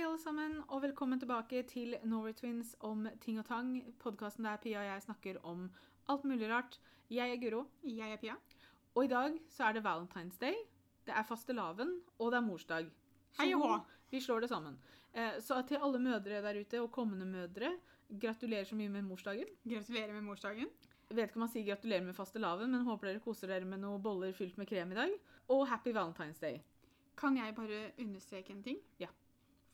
Hei, alle sammen, og velkommen tilbake til Norway Twins om ting og tang. Podkasten der Pia og jeg snakker om alt mulig rart. Jeg er Guro, Jeg er Pia. og i dag så er det Valentine's Day. Det er fastelavn, og det er morsdag. Hei og hå. Vi slår det sammen. Eh, Så til alle mødre der ute, og kommende mødre, gratulerer så mye med morsdagen. Gratulerer med morsdagen. Jeg vet ikke om man sier gratulerer med fastelavn, men håper dere koser dere med noen boller fylt med krem i dag. Og happy Valentine's Day. Kan jeg bare understreke en ting? Ja.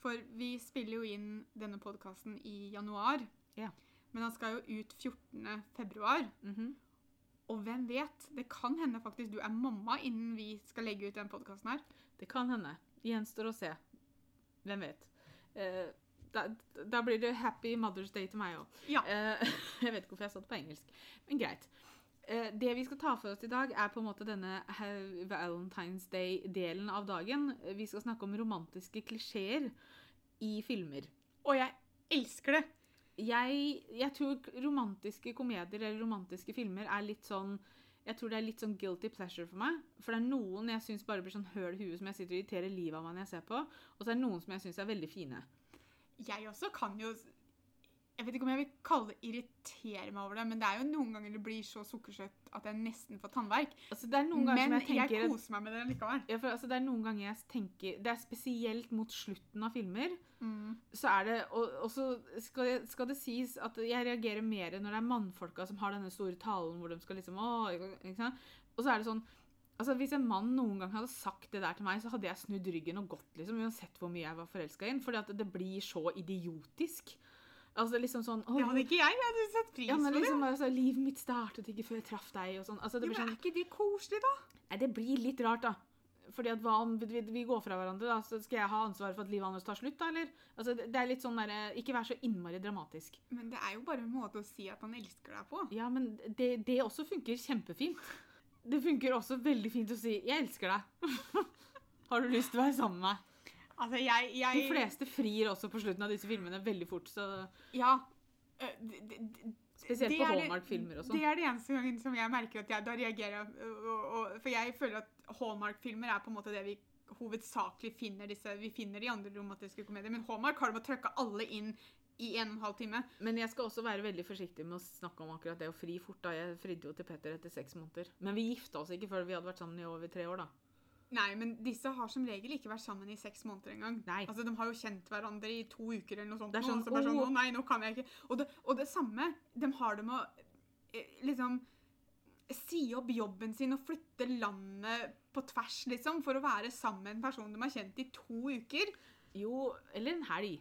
For vi spiller jo inn denne podkasten i januar. Ja. Men han skal jo ut 14. februar. Mhm. Og hvem vet? Det kan hende faktisk du er mamma innen vi skal legge ut den podkasten her. Det kan hende. Gjenstår å se. Hvem vet. Eh, da, da blir det happy Mother's Day til meg òg. Ja. jeg vet ikke hvorfor jeg sa det på engelsk, men greit. Eh, det vi skal ta for oss i dag, er på en måte denne Valentine's Day-delen av dagen. Vi skal snakke om romantiske klisjeer i filmer. Og jeg elsker det! Jeg, jeg tror romantiske komedier eller romantiske filmer er litt sånn jeg tror det er litt sånn guilty pleasure for meg. For det er noen jeg syns bare blir sånn høl i huet som jeg sitter og irriterer livet av meg når jeg ser på. Og så er det noen som jeg syns er veldig fine. Jeg også kan jo Jeg vet ikke om jeg vil kalle det irritere meg over det, men det er jo noen ganger det blir så sukkersøtt at jeg nesten får tannverk. Altså, det er noen Men som jeg tenker jeg koser meg med det likevel. ja, for, altså, Det er noen ganger jeg tenker Det er spesielt mot slutten av filmer. Mm. Så er det Og, og så skal, skal det sies at jeg reagerer mer når det er mannfolka som har denne store talen hvor de skal liksom å, ikke sant? Og så er det sånn Altså, Hvis en mann noen gang hadde sagt det der til meg, så hadde jeg snudd ryggen og gått, liksom, uansett hvor mye jeg var forelska i ham. Fordi at det blir så idiotisk. Altså liksom sånn Det hadde ikke jeg. Jeg hadde satt pris ja, men på liksom det. bare så, Livet mitt startet ikke før jeg traff deg, og sånn. Altså, blir men sånn er ikke det koselig, da? Nei, det blir litt rart, da. Fordi at hva om vi, vi går fra hverandre, da, så skal jeg ha ansvaret for at livet hans tar slutt, da, eller? Altså, det det er litt sånn der, Ikke vær så innmari dramatisk. Men det er jo bare en måte å si at han elsker deg på. Ja, men det, det også funker kjempefint. Det funker også veldig fint å si 'jeg elsker deg'. Har du lyst til å være sammen med meg? Altså, jeg, jeg De fleste frir også på slutten av disse filmene veldig fort, så Ja. øh, det- det- det- Spesielt på er det- Hallmark-filmer og sånn. Det er det eneste gangen som jeg merker at jeg da reagerer og, og, For jeg føler at Hallmark-filmer er på en måte det vi hovedsakelig finner disse Vi finner de andre romantiske komedier, men Hallmark har de trøkka alle inn i en og en halv time. Men jeg skal også være veldig forsiktig med å snakke om akkurat det å fri fort. da. Jeg fridde jo til Petter etter seks måneder. Men vi gifta oss ikke før vi hadde vært sammen i over tre år, da. Nei, men disse har som regel ikke vært sammen i seks måneder engang. Altså, De har jo kjent hverandre i to uker eller noe sånt. Det er sånn, og så bare sånn, å nei, nå kan jeg ikke. Og det, og det samme, de har det med å eh, liksom si opp jobben sin og flytte landet på tvers, liksom, for å være sammen med en person de har kjent i to uker. Jo, eller en helg.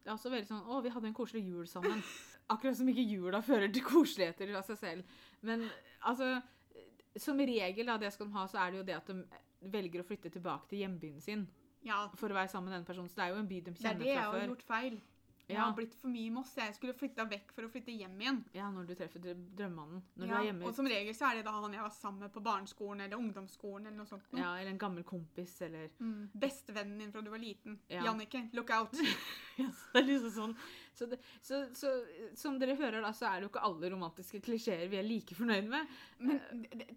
Det er også veldig sånn Å, vi hadde en koselig jul sammen. Akkurat som ikke jula fører til koseligheter av seg selv. Men altså Som regel av det skal de ha, så er det jo det at de velger å flytte tilbake til hjembyen sin Ja, for å være sammen med denne personen. Så det er jo en by de kjenner fra før. det er det jeg har gjort feil. Jeg Ja. har blitt for mye i Moss. Jeg skulle flytta vekk for å flytte hjem igjen. Ja, når du treffer drø- drømmemannen. Når du er hjemme. og som regel så er det da han jeg var sammen med på barneskolen eller ungdomsskolen eller noe sånt. noe. Ja, eller en gammel kompis, eller Mm. Bestevennen din fra du var liten. Ja. Jannicke, look out. Ja, det er liksom sånn. Så, det, så, så som dere hører, da, så er det jo ikke alle romantiske klisjeer vi er like fornøyd med. Men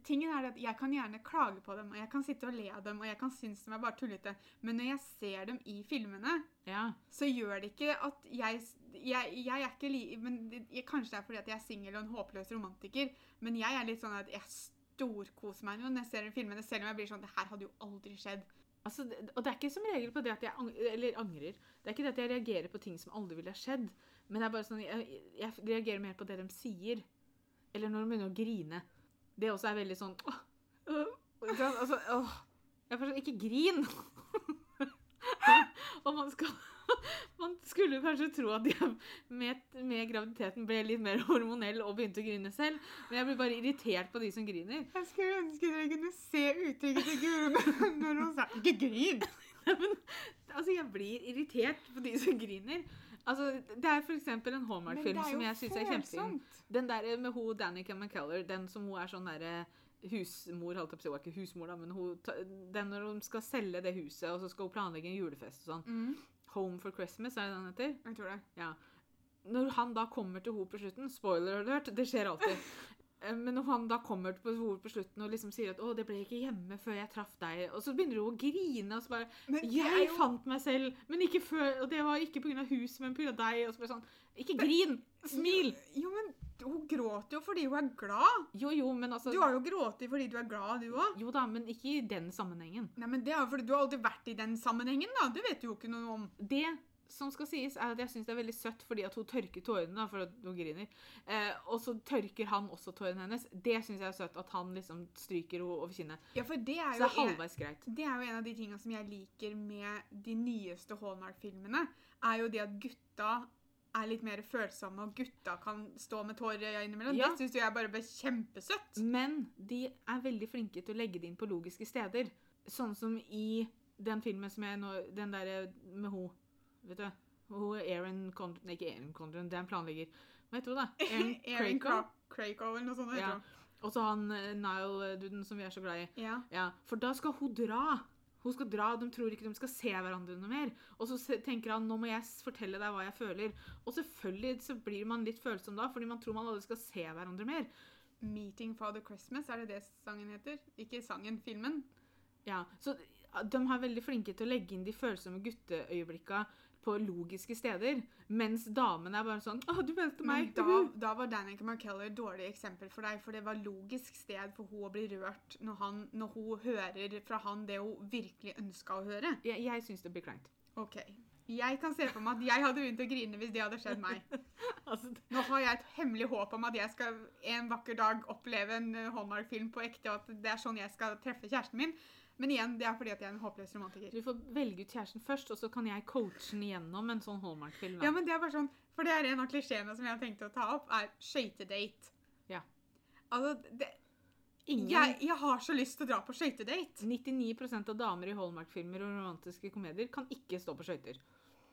tingen er at jeg kan gjerne klage på dem, og jeg kan sitte og le av dem, og jeg kan synes de er bare tullete. Men når jeg ser dem i filmene, Ja. så gjør det ikke at jeg Jeg, jeg er ikke li... Jeg, kanskje det er fordi at jeg er singel og en håpløs romantiker, men jeg er litt sånn at jeg storkoser meg når jeg ser filmene, selv om jeg blir sånn Det her hadde jo aldri skjedd. Altså, og det er ikke som regel på det at jeg angrer, angrer. Det er ikke det at jeg reagerer på ting som aldri ville ha skjedd. Men det er bare sånn, jeg, jeg reagerer mer på det de sier. Eller når de begynner å grine. Det også er veldig sånn åh, åh, ikke altså, åh, Jeg får sånn Ikke grin! og man skal Man skulle kanskje tro at jeg med, med graviditeten ble litt mer hormonell og begynte å grine selv. Men jeg blir bare irritert på de som griner. Jeg skulle ønske dere kunne se uttrykket til Guro når hun sa 'ikke grin'. Men, altså, jeg blir irritert på de som griner. Altså, det er eksempel en Hallmark-film som jeg syns er kjempefin. Den der med hun Danica McKellar, den som hun er sånn derre husmor, holdt si, hun er ikke husmor, da, men hun, den når hun skal selge det huset, og så skal hun planlegge en julefest og sånn. Mm, Home for Christmas, er det den heter? jeg tror det. Ja. Når han da kommer til henne på slutten, spoiler alert, det skjer alltid. Eh, Men når han da kommer på henne på slutten og liksom sier at 'Å, det ble ikke hjemme før jeg traff deg', og så begynner hun å grine og så bare 'Jeg jo- fant meg selv, men ikke før Og det var ikke pga. huset, men pga. deg', og så bare sånn Ikke grin! Smil! Jo, men hun gråter jo fordi hun er glad. Jo, jo, men altså Du har jo grått fordi du er glad, du òg. Jo da, men ikke i den sammenhengen. Nei, men det er jo fordi du har aldri vært i den sammenhengen, da. Det vet du jo ikke noe om. Det som skal sies, er at jeg syns det er veldig søtt fordi at hun tørker tårene, da, for at hun griner. Eh, og så tørker han også tårene hennes. Det syns jeg er søtt, at han liksom stryker henne over kinnet. Ja, for det er jo Så det er halvveis greit. det er jo en av de tingene som jeg liker med de nyeste Hallmark-filmene, er jo det at gutta er litt mer følsomme, og gutta kan stå med tårer i øynene innimellom. Ja. Det syns jeg bare ble kjempesøtt. Men de er veldig flinke til å legge det inn på logiske steder. Sånn som i den filmen som jeg nå Den derre med ho Vet du? Hun Erin Condren Nei, ikke Erin Condren, det er en planlegger. Hva heter hun, da? Erin Erin Crayco? Crayco eller noe sånt. Ja. Og så han eh, Nile-duden som vi er så glad i. Ja. Ja, For da skal hun dra. Hun skal dra, De tror ikke de skal se hverandre noe mer. Og så tenker han nå må jeg fortelle deg hva jeg føler. Og selvfølgelig så blir man litt følsom da, fordi man tror man aldri skal se hverandre mer. 'Meeting Father Christmas', er det det sangen heter? Ikke sangen, filmen. Ja, Så de er veldig flinke til å legge inn de følsomme gutteøyeblikka på logiske steder. Mens damene er bare sånn 'Å, du Men meg!' da, da var Danica McKellar et dårlig eksempel for deg, for det var logisk sted for hun å bli rørt når, han, når hun hører fra han det hun virkelig ønska å høre. Jeg, jeg syns det blir kleint. Ok. Jeg kan se for meg at jeg hadde begynt å grine hvis det hadde skjedd meg. Altså, Nå har jeg et hemmelig håp om at jeg skal en vakker dag oppleve en eh, Hallmark-film på ekte, og at det er sånn jeg skal treffe kjæresten min. Men igjen, det er fordi at jeg er en håpløs romantiker. du får velge ut kjæresten først, og så kan jeg coache den igjennom en sånn Hallmark-film. Ja, men det er bare sånn, for det er en av klisjeene som jeg har tenkt å ta opp, er skøytedate. Ja. Altså, det, Ingen jeg, jeg har så lyst til å dra på skøytedate. 99% av damer i Hallmark-filmer og romantiske komedier kan ikke stå på skøyter.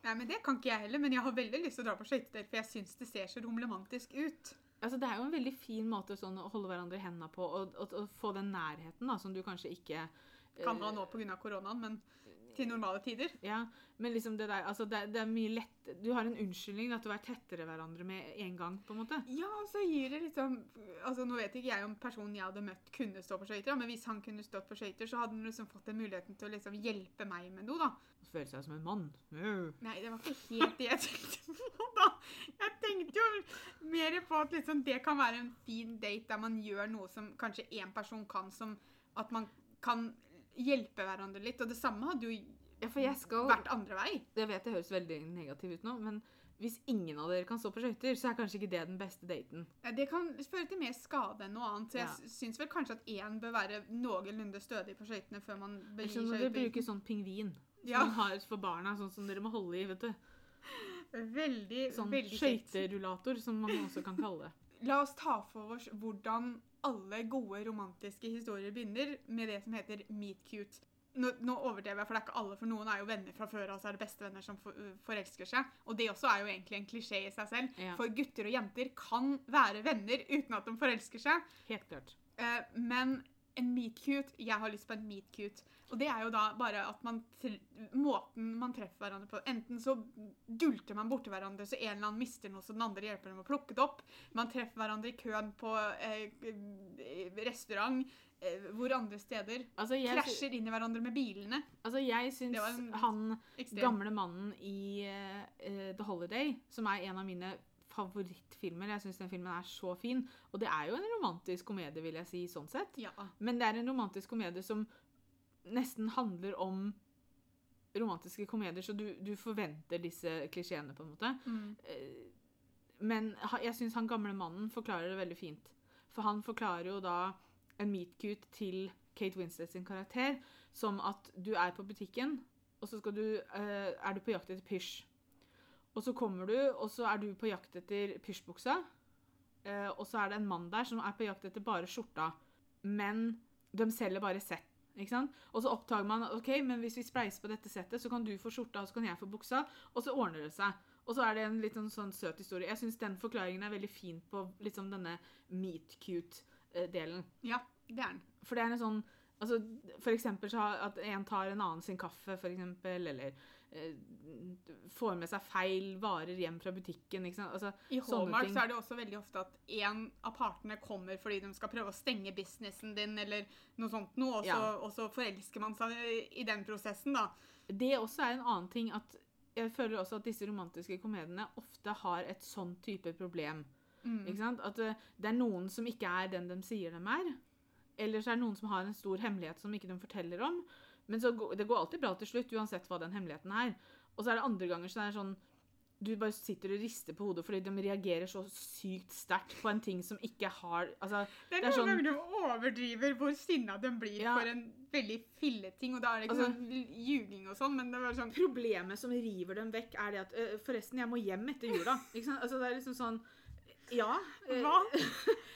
Nei, men Det kan ikke jeg heller, men jeg har veldig lyst til å dra på skøytedate, for jeg syns det ser så romantisk ut. Altså, det er jo en veldig fin måte sånn, å holde hverandre i hendene på, og, og, og få den nærheten da, som du kanskje ikke eh, Kan ha nå pga. koronaen, men til normale tider. Ja, men liksom det der, altså det, det er mye lett Du har en unnskyldning til å være tettere hverandre med en gang, på en måte. Ja, og så gir det liksom altså Nå vet ikke jeg om personen jeg hadde møtt, kunne stå på skøyter, men hvis han kunne stått på skøyter, så hadde han liksom fått den muligheten til å liksom hjelpe meg med noe, da. Føle seg som en mann. Uh. Nei, det var ikke helt det jeg tenkte på, da. Jeg tenkte jo mer på at liksom det kan være en fin date der man gjør noe som kanskje én person kan, som at man kan hjelpe hverandre litt. Og det samme hadde jo Ja, skal vært andre vei. Jeg vet det høres veldig negativt ut nå, men hvis ingen av dere kan stå på skøyter, så er kanskje ikke det den beste daten. Ja, Det kan føre til mer skade enn noe annet. Så jeg Ja. syns vel kanskje at én bør være noenlunde stødig på skøytene før man begir seg ut. Dere bruker sånn pingvin. Som Ja. man har for barna, sånn som dere må holde i, vet du. Veldig, Sånn veldig Sånn skøyterullator, som man også kan kalle det. La oss ta for oss hvordan alle gode romantiske historier begynner med det som heter meet cute. Nå, nå overdrev jeg, for det er ikke alle, for noen er jo venner fra før av, så er det bestevenner som for, forelsker seg. Og det også er jo egentlig en klisjé i seg selv. Ja. For gutter og jenter kan være venner uten at de forelsker seg. Helt klart. Eh, men en meet cute Jeg har lyst på en meet cute. Og det er jo da bare at man Måten man treffer hverandre på Enten så dulter man borti hverandre så en eller annen mister noe, så den andre hjelper dem å plukke det opp. Man treffer hverandre i køen på eh, restaurant. Eh, hvor andre steder. Altså, jeg, Krasjer inn i hverandre med bilene. altså, jeg syns han ekstrem. gamle mannen i eh, eh, The Holiday, som er en av mine favorittfilmer. Jeg syns den filmen er så fin. Og det er jo en romantisk komedie, vil jeg si, sånn sett. Ja. Men det er en romantisk komedie som nesten handler om romantiske komedier, så du, du forventer disse klisjeene, på en måte. Mm. Eh, Men jeg syns han gamle mannen forklarer det veldig fint. For han forklarer jo da en meet-cute til Kate Winslet sin karakter som at du er på butikken, og så skal du, eh, er du på jakt etter pysj. Og så kommer du, og så er du på jakt etter pysjbuksa. Eh, og så er det en mann der som er på jakt etter bare skjorta. Men de selger bare sett. Ikke sant? Og så oppdager man ok, men hvis vi spleiser på dette settet, så kan du få skjorta, og så kan jeg få buksa. Og så ordner det seg. Og så er det en litt sånn, sånn søt historie. Jeg syns den forklaringen er veldig fin på liksom denne meet-cute-delen. ja, det er den. For det er en sånn altså, For eksempel så at en tar en annen sin kaffe, for eksempel, eller eh, får med seg feil varer hjem fra butikken. Altså, I Hallmark så er det også veldig ofte at en av partene kommer fordi de skal prøve å stenge businessen din, eller noe sånt noe, og så, Ja. og så forelsker man seg i den prosessen, da. Det også er en annen ting at jeg føler også at disse romantiske komediene ofte har et sånn type problem. Mm. At eh, det er noen som ikke er den de sier de er. Eller så er det noen som har en stor hemmelighet som ikke de forteller om. Men så det går alltid bra til slutt, uansett hva den hemmeligheten er. Og så er det andre ganger så det er sånn du bare sitter og rister på hodet fordi de reagerer så sykt sterkt på en ting som ikke har altså, Det er Det er noen sånn- ganger du overdriver hvor sinna de blir Ja. for en veldig filleting, og da er det ikke Altså- sånn ljuging og sånn, men det var sånn Problemet som river dem vekk, er det at «Øh, Forresten, jeg må hjem etter jula. Ikke sant? Altså, det er liksom sånn Ja. Øh, Hva?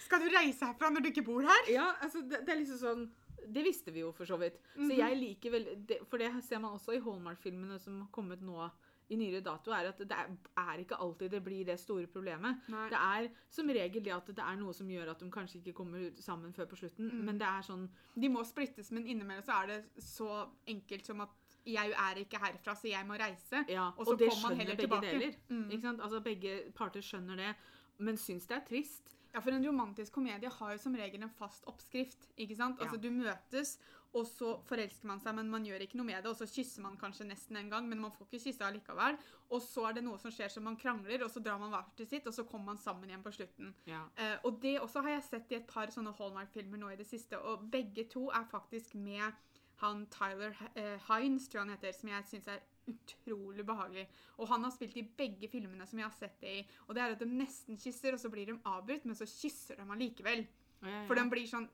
Skal du reise herfra når du ikke bor her? Ja, altså, det, det er liksom sånn Det visste vi jo for så vidt. Så Mhm. jeg liker veldig det, For det ser man også i Hallmark-filmene som har kommet nå i nyere dato, er at det er, ikke alltid det blir det store problemet. Nei. Det er som regel det at det er noe som gjør at de kanskje ikke kommer sammen før på slutten, Mm. men det er sånn De må splittes, men innimellom så er det så enkelt som at jeg er ikke herfra, så jeg må reise. Ja, Og så kommer man heller tilbake. deler. Mm. Altså Begge parter skjønner det, men syns det er trist. Ja, for en romantisk komedie har jo som regel en fast oppskrift. ikke sant? Altså, Ja. Du møtes, og så forelsker man seg, men man gjør ikke noe med det. Og så kysser man kanskje nesten en gang, men man får ikke kysse allikevel. Og så er det noe som skjer som man krangler, og så drar man hver til sitt, og så kommer man sammen igjen på slutten. Ja. Eh, og det også har jeg sett i et par sånne Hallmark-filmer nå i det siste, og begge to er faktisk med han Tyler eh, Hines, tror jeg han heter, som jeg syns er utrolig behagelig. Og han har spilt i begge filmene som jeg har sett det i. Og det er at de nesten kysser, og så blir de avbrutt, men så kysser de allikevel. Ja, ja, For de blir sånn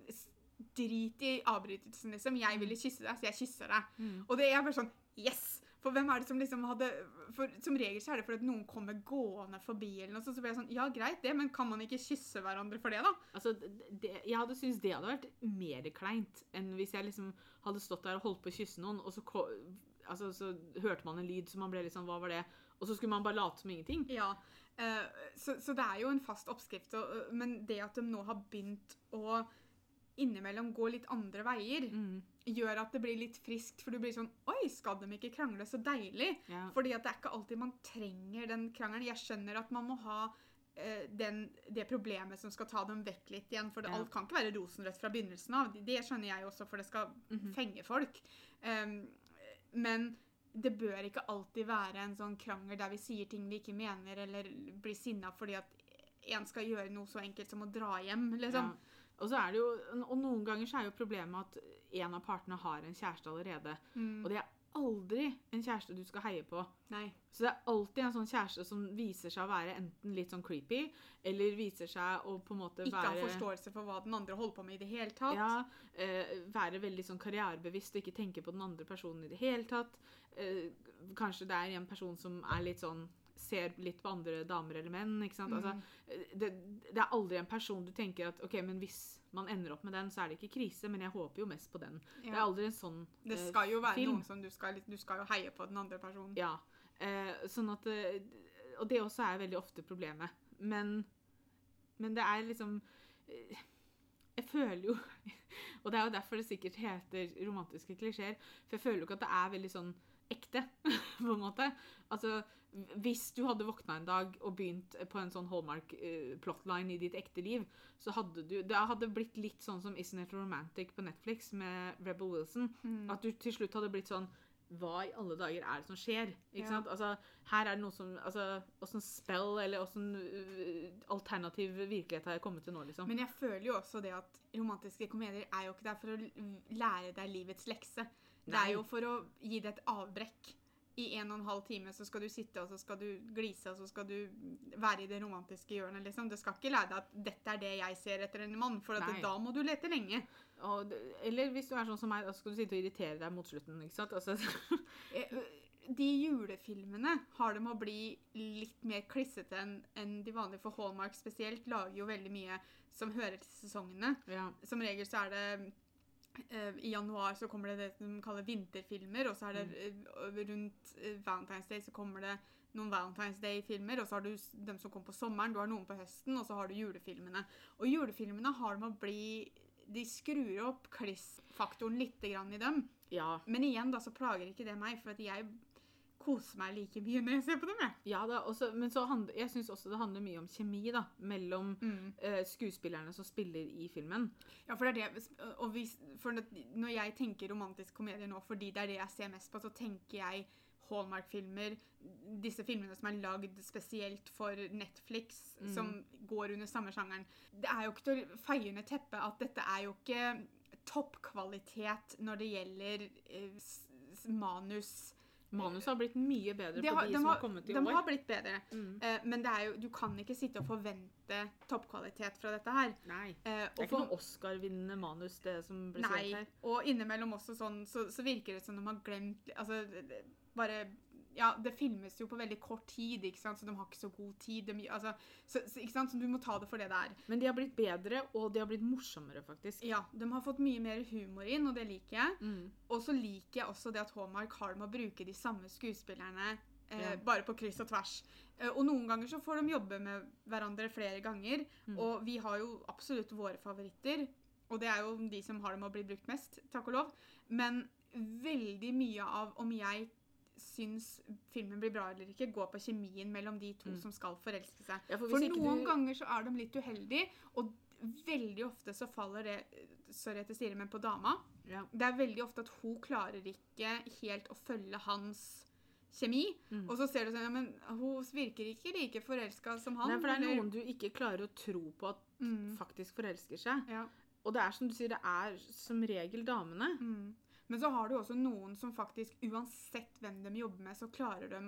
Drit i avbrytelsen, liksom. Jeg ville kysse deg, så jeg kysser deg. Mm. Og det er bare sånn Yes! For hvem er det som liksom hadde for Som regel så er det fordi noen kommer gående forbi, eller noe sånt. Så blir jeg sånn Ja, greit det, men kan man ikke kysse hverandre for det, da? Altså, det, jeg hadde syntes det hadde vært mer kleint enn hvis jeg liksom hadde stått der og holdt på å kysse noen, og så, altså, så hørte man en lyd, så man ble litt sånn Hva var det? Og så skulle man bare late som ingenting. Ja. uh, så, så det er jo en fast oppskrift. Og, men det at de nå har begynt å innimellom gå litt andre veier, Mm. Gjør at det blir litt friskt. For du blir sånn Oi, skal de ikke krangle? Så deilig. Ja. Fordi at det er ikke alltid man trenger den krangelen. Jeg skjønner at man må ha eh, den, det problemet som skal ta dem vekk litt igjen. For det, Ja. alt kan ikke være rosenrødt fra begynnelsen av. Det skjønner jeg også, for det skal Mhm. fenge folk. Um, men det bør ikke alltid være en sånn krangel der vi sier ting vi ikke mener, eller blir sinna fordi at en skal gjøre noe så enkelt som å dra hjem, liksom. Ja. Og, så er det jo, og noen ganger så er jo problemet at en av partene har en kjæreste allerede. Mm. Og det er aldri en kjæreste du skal heie på. Nei. Så det er alltid en sånn kjæreste som viser seg å være enten litt sånn creepy, eller viser seg å på en måte Ikke ha forståelse for hva den andre holder på med i det hele tatt. Ja, eh, være veldig sånn karrierebevisst og ikke tenke på den andre personen i det hele tatt. Eh, kanskje det er en person som er litt sånn ser litt på andre damer eller menn. ikke sant? Altså, Mm. Altså, det, det er aldri en person du tenker at ok, men hvis man ender opp med den, så er det ikke krise, men jeg håper jo mest på den. Det er aldri en sånn film. Det eh, skal jo være film. noen som du skal, du skal jo heie på den andre personen. Ja. Eh, sånn at eh, Og det også er veldig ofte problemet. Men, men det er liksom eh, Jeg føler jo Og det er jo derfor det sikkert heter romantiske klisjeer. For jeg føler jo ikke at det er veldig sånn ekte, på en måte. Altså, hvis du hadde våkna en dag og begynt på en sånn Hallmark-plotline i ditt ekte liv, så hadde du Det hadde blitt litt sånn som Isn't It Romantic på Netflix med Rebel Wilson. Mm. At du til slutt hadde blitt sånn Hva i alle dager er det som skjer? Ikke Ja. sant? Altså, her er det noe som altså, Åssen spell eller åssen uh, alternativ virkelighet har jeg kommet til nå, liksom? Men jeg føler jo også det at romantiske komedier er jo ikke der for å lære deg livets lekse. Det er jo for å gi deg et avbrekk. I en og en halv time så skal du sitte og så skal du glise og så skal du være i det romantiske hjørnet. liksom. Det skal ikke lære deg at 'dette er det jeg ser etter en mann', for da må du lete lenge. Og, eller hvis du er sånn som meg, da skal du sitte og irritere deg mot slutten. ikke sant? Altså, Eh, De julefilmene har det med å bli litt mer klissete enn en de vanlige, for Hallmark spesielt lager jo veldig mye som hører til sesongene. ja. Som regel så er det I januar så kommer det det de kaller vinterfilmer, og så er det eh, rundt eh, Valentine's Day så kommer det noen Valentine's Day-filmer, og så har du dem som kommer på sommeren, du har noen på høsten, og så har du julefilmene. Og julefilmene har det med å bli De skrur opp kliss-faktoren litt i dem. ja. Men igjen da så plager ikke det meg, for at jeg kose meg like mye når jeg ser på dem. jeg. Ja da, også, men så handler, jeg syns også det handler mye om kjemi da, mellom Mm. uh, skuespillerne som spiller i filmen. Ja, for det er det og for Når jeg tenker romantisk komedie nå, fordi det er det jeg ser mest på, så tenker jeg Hallmark-filmer, disse filmene som er lagd spesielt for Netflix, Mm. som går under samme sjangeren. Det er jo ikke til å feie under teppet at dette er jo ikke toppkvalitet når det gjelder s- manus. Manuset har blitt mye bedre på har- de de som har- har kommet i De år. har blitt bedre, Mm. Uh, men det jo, du kan ikke sitte og forvente toppkvalitet fra dette her. Nei. Eh, Det er ikke noe Oscar-vinnende manus, det som blir Nei, sendt her. og innimellom også sånn, så, så virker det som de har glemt Altså, bare Ja, det filmes jo på veldig kort tid, ikke sant, så de har ikke så god tid. De, altså, så, ikke sant, så du må ta det for det det er. Men de har blitt bedre, og de har blitt morsommere, faktisk. Ja, de har fått mye mer humor inn, og det liker jeg. Mm. Og så liker jeg også det at Hallmark har med å bruke de samme skuespillerne eh, Ja. bare på kryss og tvers. Eh, og noen ganger så får de jobbe med hverandre flere ganger. Mm. Og vi har jo absolutt våre favoritter, og det er jo de som har dem å bli brukt mest, takk og lov. Men veldig mye av om jeg syns filmen blir bra eller ikke, går på kjemien mellom de to Mm. som skal forelske seg. Ja, for For noen du- ganger så er de litt uheldige, og veldig ofte så faller det Sorry at jeg sier det, men på dama. Ja. Det er veldig ofte at hun klarer ikke helt å følge hans kjemi. Mm. Og så ser du sånn, ja, men hun virker ikke like forelska som han. Nei, for det er eller- noen du ikke klarer å tro på at mm. faktisk forelsker seg. Ja. Og det er som du sier, det er som regel damene. Mm. Men så har du også noen som faktisk, uansett hvem de jobber med, så klarer de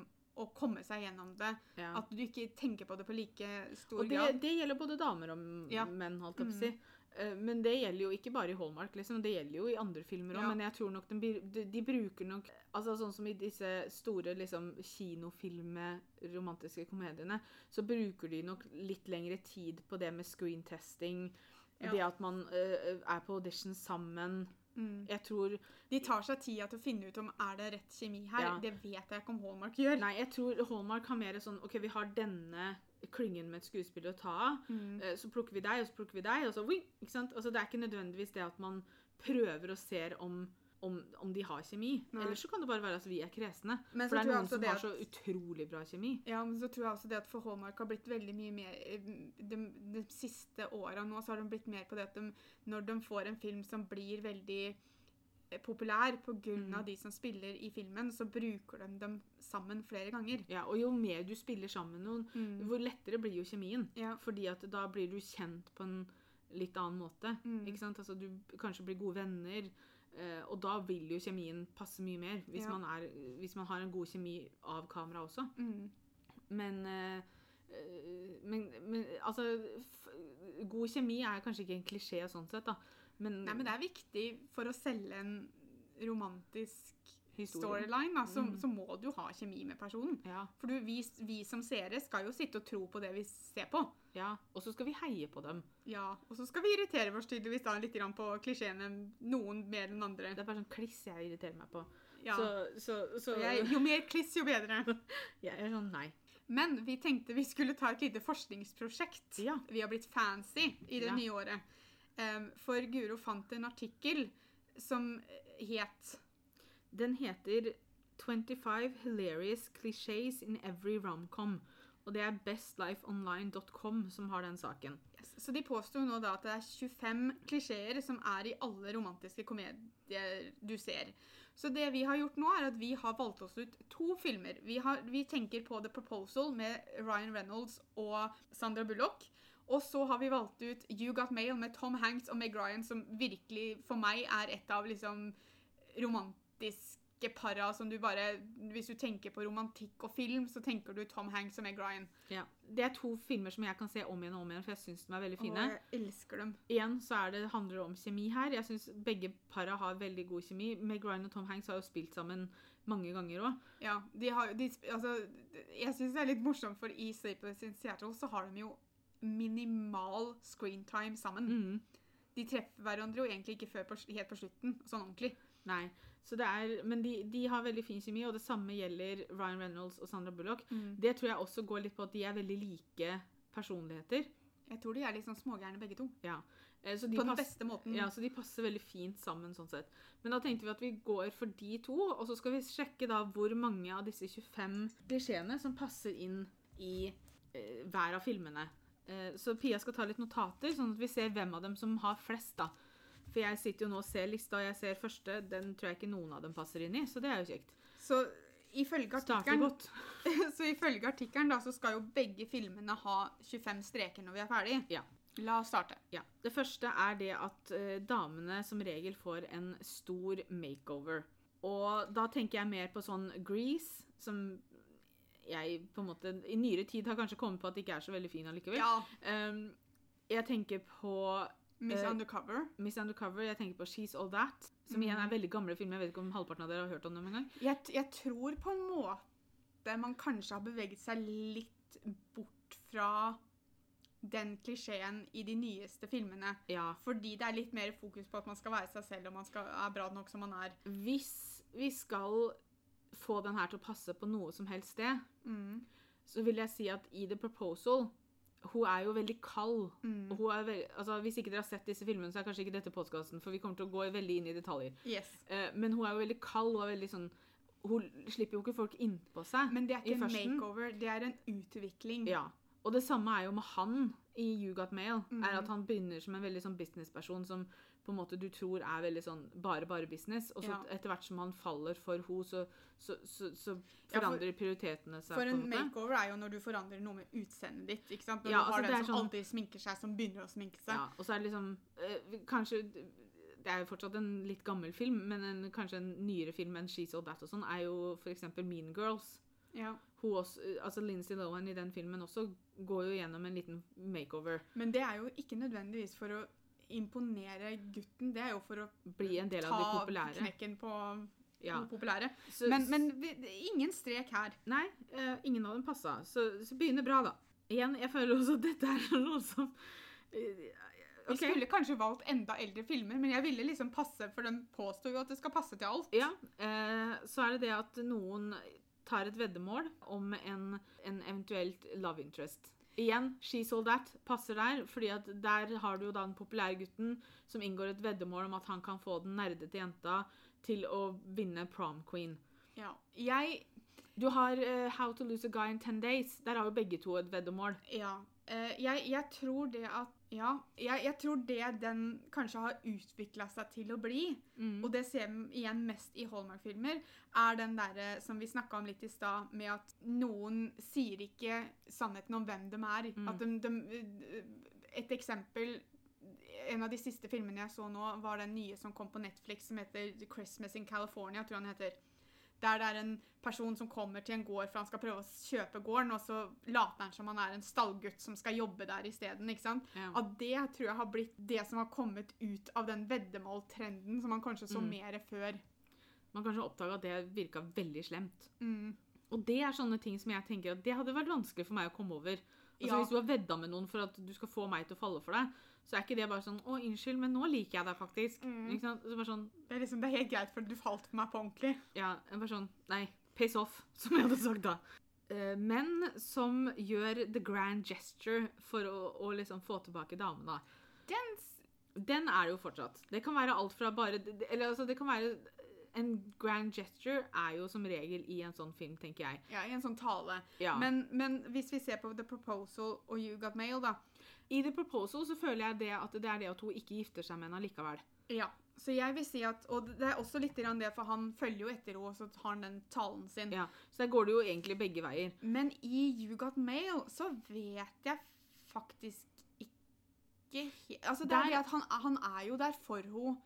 å komme seg gjennom det. Ja. At du ikke tenker på det på like stor Og det, grad. det gjelder både damer og Ja. menn, holdt jeg på å Mm. si. Eh, Men det gjelder jo ikke bare i Hallmark, liksom. Det gjelder jo i andre filmer òg. Ja. Men jeg tror nok de, de, de bruker nok Altså sånn som i disse store liksom kinofilme, romantiske komediene, så bruker de nok litt lengre tid på det med screentesting. Ja. Det at man uh, er på audition sammen. Mm. Jeg tror De tar seg tida til å finne ut om er det rett kjemi her. Ja. Det vet jeg ikke om Hallmark gjør. Nei, jeg tror Hallmark har mer sånn OK, vi har denne klyngen med et skuespiller å ta av. Mm. Eh, Så plukker vi deg, og så plukker vi deg, og så ikke sant? Altså, det er ikke nødvendigvis det at man prøver og ser om, om, om de har kjemi. Nei. Eller så kan det bare være at vi er kresne. Men For det er noen som har at- så utrolig bra kjemi. Ja, men så tror jeg også det at for Hallmark har blitt veldig mye mer eh, De, de siste åra nå så har de blitt mer på det at de, når de får en film som blir veldig eh, populær pga. Mm. av de som spiller i filmen, så bruker de dem sammen flere ganger. Ja, og jo mer du spiller sammen med noen, Mm. hvor lettere blir jo kjemien. Ja. Fordi at da blir du kjent på en litt annen måte. Mm. Ikke sant? Altså, du kanskje blir gode venner. Eh, og da vil jo kjemien passe mye mer, hvis, Ja. man er, hvis man har en god kjemi av kamera også. Mm. Men, eh, eh, men, men altså God kjemi er kanskje ikke en klisjé sånn sett, da. Men, Nei, men det er viktig for å selge en romantisk. Storyline, da, så, Mm. så må du ha kjemi med personen. ja, For du, vi, vi som seere skal jo sitte og tro på det vi ser på. ja. Og så skal vi heie på dem. Ja, Og så skal vi irritere oss tydeligvis da litt grann på klisjeene, noen mer enn andre. Det er bare sånn kliss jeg irriterer meg på. Ja. Så, så, jeg, jo mer kliss, jo bedre. jeg er sånn nei. Men vi tenkte vi skulle ta et lite forskningsprosjekt. Ja. Vi har blitt fancy i det Ja. nye året. Um, for Guro fant en artikkel som het Den heter 25 hilarious clichés in every romcom. Og det er bestlifeonline.com som har den saken. yes. Så de påsto nå da at det er 25 klisjeer som er i alle romantiske komedier du ser. Så det vi har gjort nå, er at vi har valgt oss ut to filmer. Vi, har, vi tenker på The Proposal med Ryan Reynolds og Sandra Bullock. Og så har vi valgt ut You Got Mail med Tom Hanks og Meg Ryan, som virkelig for meg er et av liksom romantiske para som du bare Hvis du tenker på romantikk og film, så tenker du Tom Hanks og Meg Ryan. Ja. Det er to filmer som jeg kan se om igjen og om igjen, for jeg syns de er veldig fine. fine. jeg elsker dem. Igjen så er det, handler det om kjemi her. Jeg syns begge para har veldig god kjemi. Meg Ryan og Tom Hanks har jo spilt sammen mange ganger òg. Ja, de har, de, altså, jeg syns det er litt morsomt, for i Sleepless in Seattle så har de jo minimal screentime sammen. Mm. De treffer hverandre jo egentlig ikke før på, helt på slutten, sånn ordentlig. Nei. Så det er, men de, de har veldig fin kjemi, og det samme gjelder Ryan Reynolds og Sandra Bullock. Det tror jeg også går litt på at de er veldig like personligheter. Jeg tror de er litt sånn smågærne begge to. Eh, Så de, På den beste måten. ja, så de passer veldig fint sammen sånn sett. Men da tenkte vi at vi går for de to, og så skal vi sjekke da hvor mange av disse 25 klisjeene som passer inn i eh, hver av filmene. Eh, så Pia skal ta litt notater, sånn at vi ser hvem av dem som har flest, da. For jeg sitter jo nå og ser lista, og jeg ser første. Den tror jeg ikke noen av dem passer inn i, så det er jo kjekt. Så ifølge artikkelen så, ifølge artikkelen da, så skal jo begge filmene ha 25 streker når vi er ferdig. Ja. La oss starte. Ja. Det første er det at uh, damene som regel får en stor makeover. Og da tenker jeg mer på sånn Grease, som jeg på en måte i nyere tid har kanskje kommet på at ikke er så veldig fin allikevel. Ja. Um, jeg tenker på Miss Eh, Undercover. Miss Undercover, jeg tenker på She's All That, som igjen er veldig gamle filmer. Jeg vet ikke om halvparten av dere har hørt om dem engang. Jeg, jeg tror på en måte man kanskje har beveget seg litt bort fra den klisjeen i de nyeste filmene. Ja. Fordi det er litt mer fokus på at man skal være seg selv og man skal, er bra nok som man er. Hvis vi skal få den her til å passe på noe som helst sted, Mm. så vil jeg si at i The Proposal hun er jo veldig kald. Mm. Og hun er veld, altså, hvis ikke dere har sett disse filmene, så er kanskje ikke dette podkasten, for vi kommer til å gå veldig inn i detaljer. Yes. Eh, men hun er jo veldig kald og er veldig sånn Hun slipper jo ikke folk innpå seg. Men det er ikke en førsten. makeover, det er en utvikling. Ja. Og det samme er jo med han i You Got Mail. Mm. er at Han begynner som en veldig sånn businessperson som på en måte du tror er veldig sånn bare, bare business. Og så Ja. etter hvert som han faller for henne, så, så, så, så Ja, for- forandrer prioritetene seg. For en en makeover er jo når du forandrer noe med utseendet ditt. ikke sant? Når Ja, du har altså, den som sånn- aldri sminker seg, som begynner å sminke seg. Ja, og så er det liksom øh, Kanskje Det er jo fortsatt en litt gammel film, men en, kanskje en nyere film enn She's All That og sånn, er jo f.eks. Mean Girls. Ja. Hun også, altså Lindsay Lohan i den filmen også går jo gjennom en liten makeover. Men det er jo ikke nødvendigvis for å imponere gutten, det er jo for å Bli en del av de populære. knekken på Ja. populære. Så, Men, men vi, ingen strek her. Nei, uh, ingen av dem passa. Så, så begynner bra, da. Igjen, jeg føler også at dette er noe som eh, Vi skulle kanskje valgt enda eldre filmer, men jeg ville liksom passe, for den påstår jo at det skal passe til alt. Ja, eh, så er det det at noen tar et veddemål om en, en eventuelt love interest. Igjen, She Sold That passer der, fordi at der har du jo da den populære gutten som inngår et veddemål om at han kan få den nerdete jenta til å vinne prom queen. Ja. Jeg Du har uh, How to Lose a Guy in 10 Days. Der har jo begge to et veddemål. Ja. Uh, jeg, jeg tror det at Ja. Jeg, jeg tror det den kanskje har utvikla seg til å bli, Mm. og det ser vi igjen mest i Hallmark-filmer, er den derre som vi snakka om litt i stad, med at noen sier ikke sannheten om hvem de er. Mm. At de, de, Et eksempel En av de siste filmene jeg så nå, var den nye som kom på Netflix, som heter Christmas in California, tror jeg den heter. Der det er en person som kommer til en gård for han skal prøve å kjøpe gården, og så later han som han er en stallgutt som skal jobbe der isteden. Ja. At det tror jeg har blitt det som har kommet ut av den veddemåltrenden som man kanskje så Mm. mer før. Man kanskje oppdaga at det virka veldig slemt. Mm. Og det er sånne ting som jeg tenker at det hadde vært vanskelig for meg å komme over. Altså Ja. Hvis du har vedda med noen for at du skal få meg til å falle for deg, så er ikke det bare sånn 'Å, unnskyld, men nå liker jeg deg faktisk'. Mm. Sånn, Det, er liksom, det er helt greit, for du falt for meg på ordentlig. ja, En sånn Nei, piss off, som jeg hadde sagt da. Eh, menn som gjør the grand gesture for å, å liksom få tilbake damene. Den Den er det jo fortsatt. Det kan være alt fra bare Eller altså, det kan være En grand gesture er jo som regel i en sånn film, tenker jeg. Ja, i en sånn tale. Ja. Men, men hvis vi ser på The Proposal og You Got Mail, da. I The Proposal så føler jeg det at det er det at hun ikke gifter seg med henne likevel. Ja. Så jeg vil si at Og det er også litt det, for han følger jo etter henne, og så har han den talen sin. Ja, Så der går det jo egentlig begge veier. Men i You Got Mail så vet jeg faktisk ikke Altså, det er Der- det at han, han er jo der for henne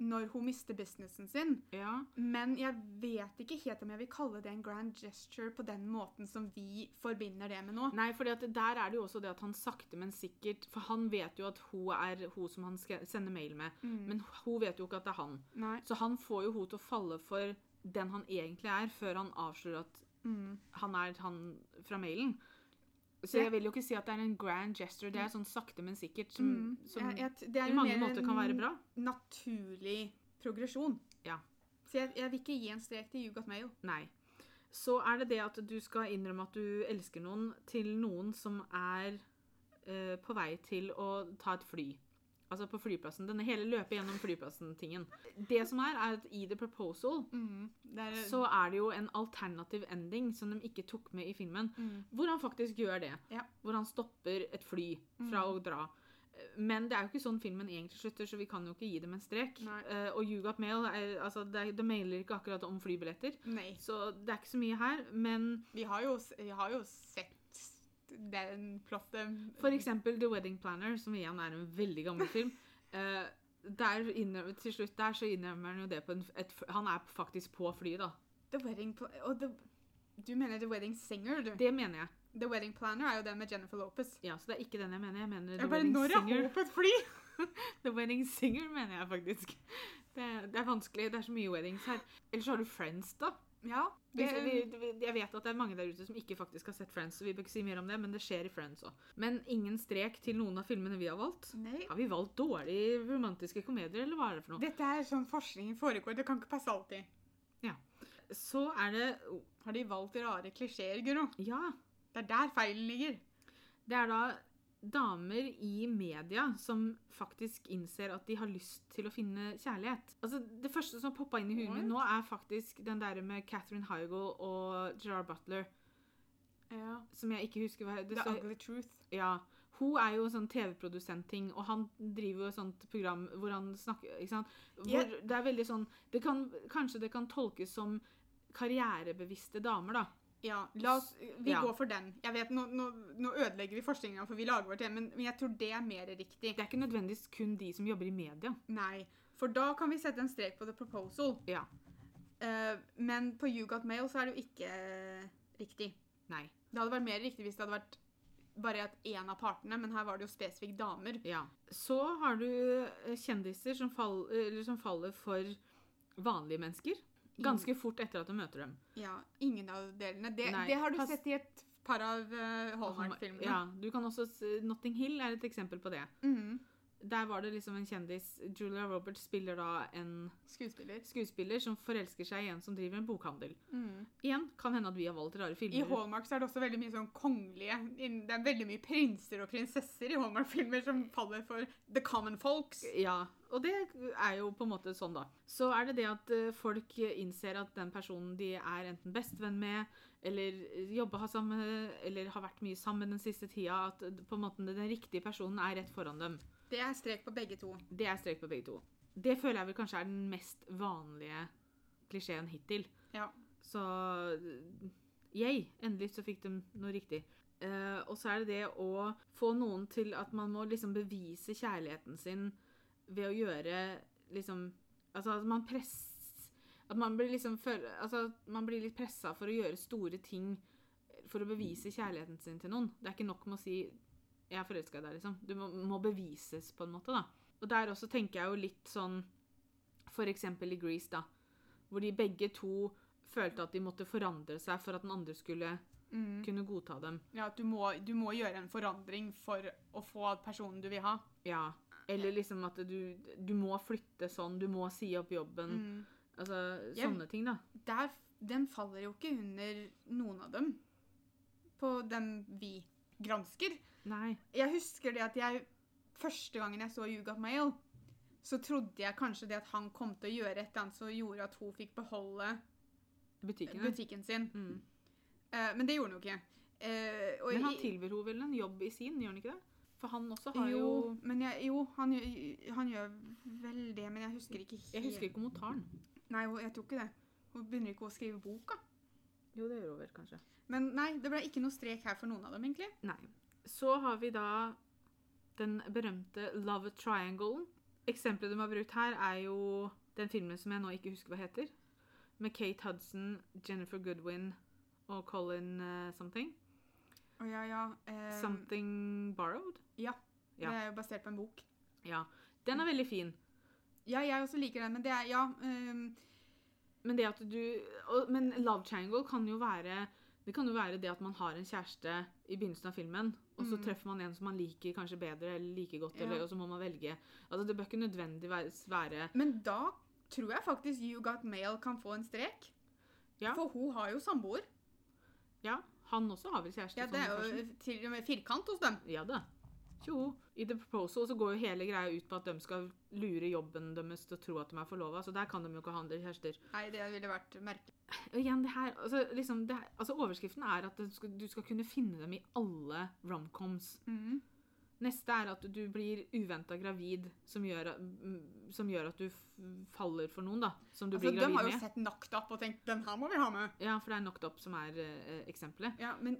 når hun mister businessen sin. Ja. Men jeg vet ikke helt om jeg vil kalle det en grand gesture på den måten som vi forbinder det med nå. Nei, for der er det jo også det at han sakte, men sikkert For han vet jo at hun er hun som han skal sende mail med, Mm. men hun vet jo ikke at det er han. Nei. Så han får jo hun til å falle for den han egentlig er, før han avslører at Mm. han er han fra mailen. Så jeg vil jo ikke si at det er en grand gesture. Det er sånn sakte, men sikkert som, Mm. som Jeg- jeg- det er i mange måter kan være bra. naturlig progresjon. Ja. Så jeg, jeg vil ikke gi en strek til You Got Mail. Nei. Så er det det at du skal innrømme at du elsker noen til noen som er eh, på vei til å ta et fly. Altså på flyplassen. Denne hele løpet gjennom flyplassen-tingen. Det som er, er at i The Proposal Mm. Er, så er det jo en alternativ ending som de ikke tok med i filmen. mm. Hvor han faktisk gjør det. Ja. Hvor han stopper et fly fra Mm. å dra. Men det er jo ikke sånn filmen egentlig slutter, så vi kan jo ikke gi dem en strek. Eh, og You Got Mail, er, altså, det, det mailer ikke akkurat om flybilletter. Nei. Så det er ikke så mye her. Men Vi har jo, vi har jo sett den plottet for eksempel The Wedding Planner, som igjen er en veldig gammel film. Uh, der innrømmer, til slutt der så innrømmer han jo det på en, et, Han er faktisk på flyet, da. The Wedding Planner oh, Du mener The Wedding Singer, du? Det mener jeg. The Wedding Planner er jo den med Jennifer Lopez. Ja, Så det er ikke den jeg mener. Jeg mener The Jeg bare, Wedding når er Singer. på et fly? The Wedding Singer mener jeg faktisk. Det, det er vanskelig. Det er så mye weddings her. Eller så har du Friends, da. Ja. Vi, jeg vet at det er mange der ute som ikke faktisk har sett Friends, så vi bør ikke si mer om det, men det skjer i Friends òg. Men ingen strek til noen av filmene vi har valgt. nei. Har vi valgt dårlige romantiske komedier, eller hva er det for noe? Dette er sånn forskningen foregår. Det kan ikke passe alltid. Så er det Har de valgt rare klisjeer, Guro? Ja. Det er der feilen ligger. Det er da damer i media som faktisk innser at de har lyst til å finne kjærlighet. Altså, Det første som poppa inn i huet mitt nå, er faktisk den der med Catherine Hygel og Gerard Butler, Ja. som jeg ikke husker hva det The Ugly Truth. Ja. Hun er jo sånn TV-produsent-ting, og han driver jo et sånt program hvor han snakker ikke sant? Hvor yeah. Det er veldig sånn det kan, Kanskje det kan tolkes som karrierebevisste damer, da. Ja, oss, vi Ja. går for den. Jeg vet, Nå, nå, nå ødelegger vi forskninga, for vi lager vårt men, men jeg tror det er mer riktig. Det er ikke nødvendigvis kun de som jobber i media. Nei, for da kan vi sette en strek på The Proposal. Ja. Uh, men på You Got Mail så er det jo ikke eh, riktig. Nei. Det hadde vært mer riktig hvis det hadde vært bare at én av partene, men her var det jo spesifikt damer. Ja. Så har du eh, kjendiser som, fall, eller som faller for vanlige mennesker. Ganske fort etter at du møter dem. Ja, ingen av delene. Det, det har du pass- sett i et par av uh, Hallmark-filmene. Ja, du kan også se... Notting Hill er et eksempel på det. Mhm. Der var det liksom en kjendis Julia Roberts spiller da en Skuespiller. skuespiller som forelsker seg i en som driver en bokhandel. Mm. Igjen kan hende at vi har valgt rare filmer. I. Hallmark så er det også veldig mye sånn kongelige Det er veldig mye prinser og prinsesser i Hallmark-filmer som faller for the common folks. Ja, og det er jo på en måte sånn, da. Så er det det at eh, folk innser at den personen de er enten bestevenn med, eller jobber sammen eller har vært mye sammen den siste tida, at på en måte den riktige personen er rett foran dem. Det er strek på begge to. Det er strek på begge to. Det føler jeg vel kanskje er den mest vanlige klisjeen hittil. Ja. Så yay, endelig så fikk de noe riktig. Uh, og så er det det å få noen til at man må liksom bevise kjærligheten sin ved å gjøre liksom Altså at man presser At man blir liksom for, Altså man blir litt pressa for å gjøre store ting for å bevise kjærligheten sin til noen. Det er ikke nok med å si 'jeg er forelska i deg', liksom. Du må, må bevises på en måte, da. Og der også tenker jeg jo litt sånn For eksempel i Grease, da. Hvor de begge to følte at de måtte forandre seg for at den andre skulle mm. kunne godta dem. Ja, at du må, du må gjøre en forandring for å få personen du vil ha. Ja. Eller liksom at du, du må flytte sånn, du må si opp jobben. Mm. Altså Jeg- sånne ting, da. Der, den faller jo ikke under noen av dem. På den vi gransker. Nei. Jeg husker det at jeg Første gangen jeg så You Got Mail, så trodde jeg kanskje det at han kom til å gjøre et eller annet som gjorde at hun fikk beholde butikken, butikken sin. Mm. Uh, men det gjorde han jo ikke. Uh, Men han tilbyr henne vel en jobb i sin, gjør han ikke det? For han også har jo, jo, men jeg, jo han, han gjør vel det, men jeg husker ikke helt. Jeg husker ikke om hun tar den. Nei, jeg tror ikke det. Hun begynner ikke å skrive boka. Jo, det gjør hun vel kanskje. Men nei, det ble ikke noe strek her for noen av dem, egentlig. Nei. Så har vi da den berømte Love Triangle. Eksempelet de har brukt her, er jo den filmen som jeg nå ikke husker hva heter. Med Kate Hudson, Jennifer Goodwin og Colin uh, something. Å ja, ja. Um, Something Borrowed. Ja. Ja. Det er jo basert på en bok. Ja. Den er veldig fin. Ja, jeg også liker den, men det er Ja. ehm, Men det at du og, Men Love Triangle kan jo være det kan jo være det at man har en kjæreste i begynnelsen av filmen, og så Mm. treffer man en som man liker kanskje bedre eller like godt, Ja. eller, og så må man velge. Altså, Det bør ikke nødvendigvis være men da tror jeg faktisk You Got Mail kan få en strek. Ja. For hun har jo samboer. Ja, han også har vel kjæreste? Ja, det er jo til og med firkant hos dem. Ja da. Jo, i The Proposal så går jo hele greia ut på at de skal lure jobben deres til å tro at de er forlova, så der kan de jo ikke handle kjærester. Nei, det ville vært merkelig. Og igjen, det her, altså, liksom, det her, altså Overskriften er at du skal, du skal kunne finne dem i alle romcoms. Mhm. Neste er at du blir uventa gravid, som gjør, mm, som gjør at du faller for noen, da. Som du Altså, blir de har jo med. sett Knocked Up og tenkt 'den her må vi ha med'. Ja, for det er Knocked Up som er eh, eksempelet. Ja, Men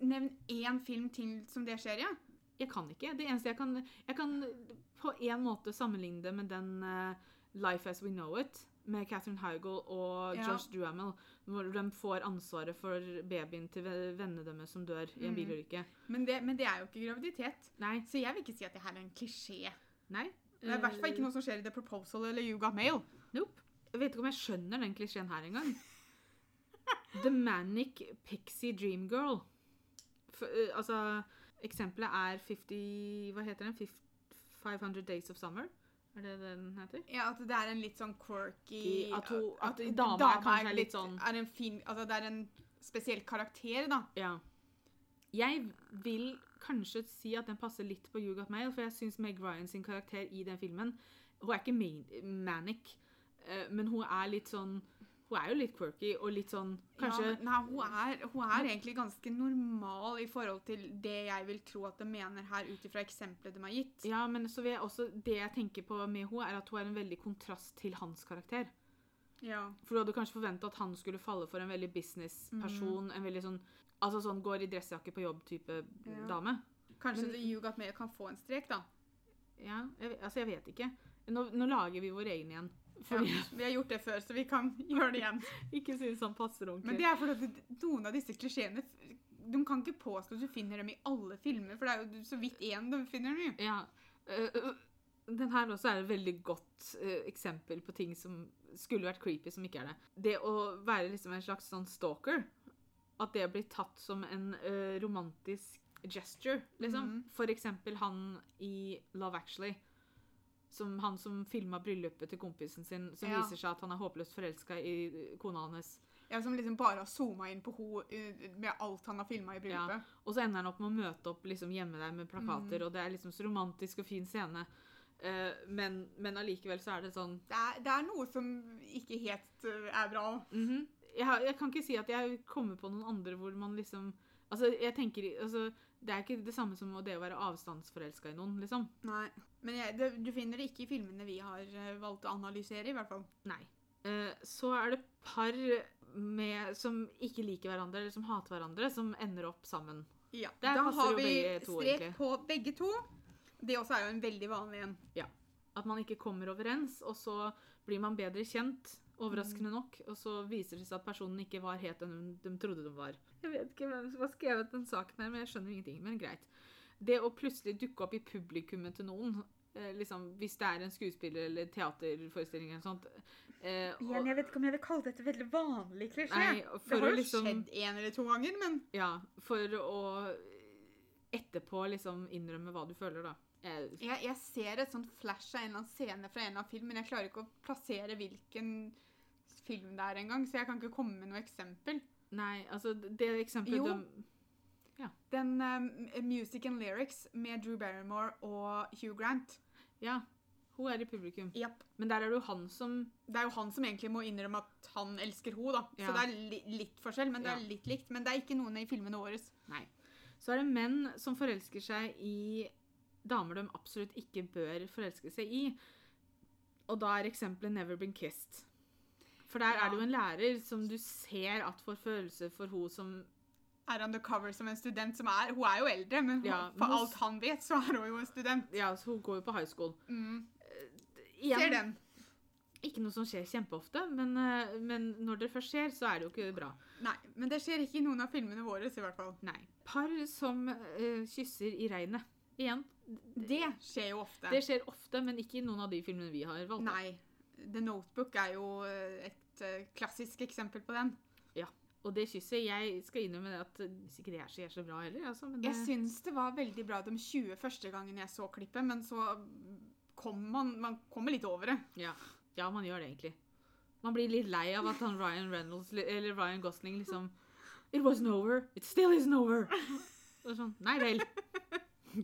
nevn én film til som det skjer i. Ja. Jeg kan ikke. Det eneste jeg kan Jeg kan på en måte sammenligne det med den uh, Life As We Know It med Catherine Heigl og Ja. Josh Duhamel, hvor de får ansvaret for babyen til ve- vennene deres som dør i en Mm. bilulykke. Men, men det er jo ikke graviditet. Nei. Så jeg vil ikke si at det her er en klisjé. Nei. Det er i hvert fall ikke noe som skjer i The Proposal eller You Got Mail. Nope. Jeg vet ikke om jeg skjønner den klisjeen her engang. The Manic Pixie Dream Girl. For, eh, altså, eksempelet er 50 Hva heter den? 500 Days of Summer? Er det det den heter? Ja, At det er en litt sånn quirky at hun- at dama er kanskje litt sånn- er en fin, altså Det er en spesiell karakter, da. Ja. Jeg vil kanskje si at den passer litt på You Got Mail, for jeg syns Meg Ryan sin karakter i den filmen Hun er ikke manic, eh, men hun er litt sånn Hun er jo litt quirky og litt sånn Kanskje ja, Nei, hun er, hun er egentlig ganske normal i forhold til det jeg vil tro at de mener her, ut ifra eksempelet de har gitt. Ja, men så vil jeg også Det jeg tenker på med henne, er at hun er en veldig kontrast til hans karakter. Ja. For du hadde kanskje forventa at han skulle falle for en veldig businessperson. En veldig sånn Altså sånn går i dressjakke på jobb-type Ja. dame. Kanskje Men- You Got Mail kan få en strek, da. Ja, jeg, altså jeg vet ikke. Nå, nå lager vi vår egen igjen. Ja, vi har gjort det før, så vi kan gjøre det igjen. Ikke si sånn passer ordentlig. Men det er fordi noen av disse klisjeene De kan ikke påstå at du finner dem i alle filmer, for det er jo så vidt én du finner dem i. Ja. øh, den her også er et veldig godt øh, eksempel på ting som skulle vært creepy, som ikke er det. Det å være liksom en slags sånn stalker, at det blir tatt som en romantisk gesture, liksom. Mhm. For eksempel han i Love Actually. Som han som filma bryllupet til kompisen sin, som Ja. viser seg at han er håpløst forelska i øh, kona hans. Ja, Som liksom bare har zooma inn på henne med alt han har filma i bryllupet. Og så ender han opp med å møte opp liksom hjemme der med plakater, mm. og det er liksom så romantisk og fin scene. Uh, men, men allikevel så er det sånn Det, er, det er noe som ikke helt er bra. mhm. jeg, har, jeg kan ikke si at jeg kommer på noen andre hvor man liksom Altså, jeg tenker altså, Det er ikke det samme som det å være avstandsforelska i noen, liksom. Nei. Men jeg, det, du finner det ikke i filmene vi har øh, valgt å analysere, i hvert fall. Nei. Eh, så er det par med, som ikke liker hverandre, eller som hater hverandre, som ender opp sammen. Ja, Der Da har vi to, strek egentlig. på begge to. Det også er jo en veldig vanlig en. Ja. At man ikke kommer overens, og så blir man bedre kjent, overraskende nok, og så viser det seg at personen ikke var helt den de trodde de var. Jeg vet ikke hvem som har skrevet den saken her, men jeg skjønner ingenting. Men greit. Det å plutselig dukke opp i publikummet til noen, eh, liksom, hvis det er en skuespiller eller teaterforestilling eller sånt eh, og, jeg vet ikke om jeg vil kalle dette veldig vanlig klisjé. Nei, for det har jo liksom- skjedd en eller to ganger, men Ja, for å etterpå liksom innrømme hva du føler, da. Jeg, jeg ser et sånt flash av en eller annen scene fra en eller annen film, men jeg klarer ikke å plassere hvilken film det er engang, så jeg kan ikke komme med noe eksempel. nei, altså det eksempelet Jo. de Den um, Music and Lyrics med Drew Barrymore og Hugh Grant. Ja, hun er i publikum. Yep. Men der er det jo han som Det er jo han som egentlig må innrømme at han elsker henne, da. Ja. Så det er li litt forskjell, men det er litt likt. Men det er ikke noen i filmene våre. Nei. Så er det menn som forelsker seg i damer de absolutt ikke bør forelske seg i. Og da er eksempelet 'Never Been Kissed'. For der Ja. er det jo en lærer som du ser at får følelser for hun som Er undercover som en student som er Hun er jo eldre, men Ja, for men hun- alt han vet, så er hun jo en student. Ja, så hun går jo på high school. Mm. Igjen, Ser den. Ikke noe som skjer kjempeofte, men, eh, men når det først skjer, så er det jo ikke bra. Nei, men det skjer ikke i noen av filmene våre, i hvert fall. Nei. Par som uh, kysser i regnet. Igjen. Det skjer jo ofte. Det skjer ofte, men ikke i noen av de filmene vi har valgt. Nei. The Notebook er jo eh, et eh, klassisk eksempel på den. Og det kysset, jeg skal innrømme det at hvis ikke det er så, er så bra heller, altså, men det, Jeg syns det var veldig bra de 20 første gangen jeg så klippet, men så kom man, man kommer litt over det. ja, ja, man gjør det egentlig. Man blir litt lei av at han Ryan Reynolds, eller Ryan Gosling liksom It wasn't over. It still isn't over. Og sånn, Nei vel.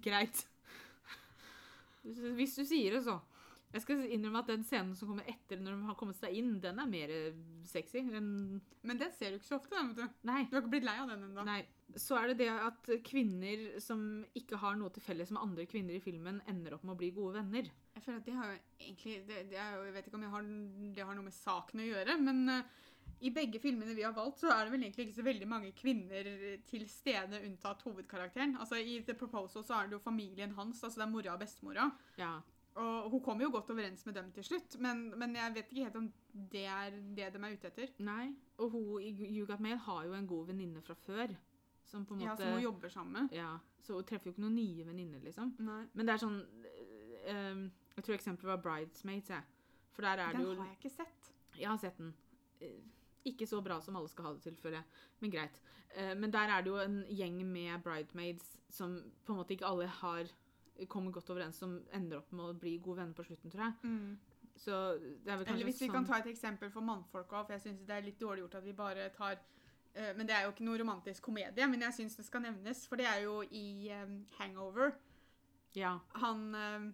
Greit. Hvis du sier det, så. Jeg skal innrømme at den scenen som kommer etter når de har kommet seg inn, den er mer eh, sexy enn Men den ser du ikke så ofte. den, vet du. Nei. Du har ikke blitt lei av den ennå. Så er det det at kvinner som ikke har noe til felles med andre kvinner i filmen, ender opp med å bli gode venner. Jeg føler at det har jo egentlig det, det er Jeg vet ikke om har, det har noe med saken å gjøre, men uh, i begge filmene vi har valgt, så er det vel egentlig ikke så veldig mange kvinner til stede, unntatt hovedkarakteren. Altså I The Proposal så er det jo familien hans, altså det er mora og bestemora. Ja. Og hun kommer jo godt overens med dem til slutt, men, men jeg vet ikke helt om det er det de er ute etter. Nei. Og hun i You Got Mail har jo en god venninne fra før. Som på en måte, Ja, Som hun jobber sammen med. Ja, Så hun treffer jo ikke noen nye venninner, liksom. Nei. Men det er sånn eh, Jeg tror eksempelet var Bridesmaids, jeg. For der er det Den har jeg ikke sett. Jeg har sett den. Eh, Ikke så bra som alle skal ha det til, føler jeg. Men greit. Eh, Men der er det jo en gjeng med bridesmaids som på en måte ikke alle har kommer godt overens, som ender opp med å bli gode venner på slutten, tror jeg. Mm. Så det er vel kanskje Eller hvis vi sånn kan ta et eksempel for mannfolk òg, for jeg syns det er litt dårlig gjort at vi bare tar uh, Men det er jo ikke noe romantisk komedie, men jeg syns det skal nevnes, for det er jo i um, Hangover. Ja. Han uh,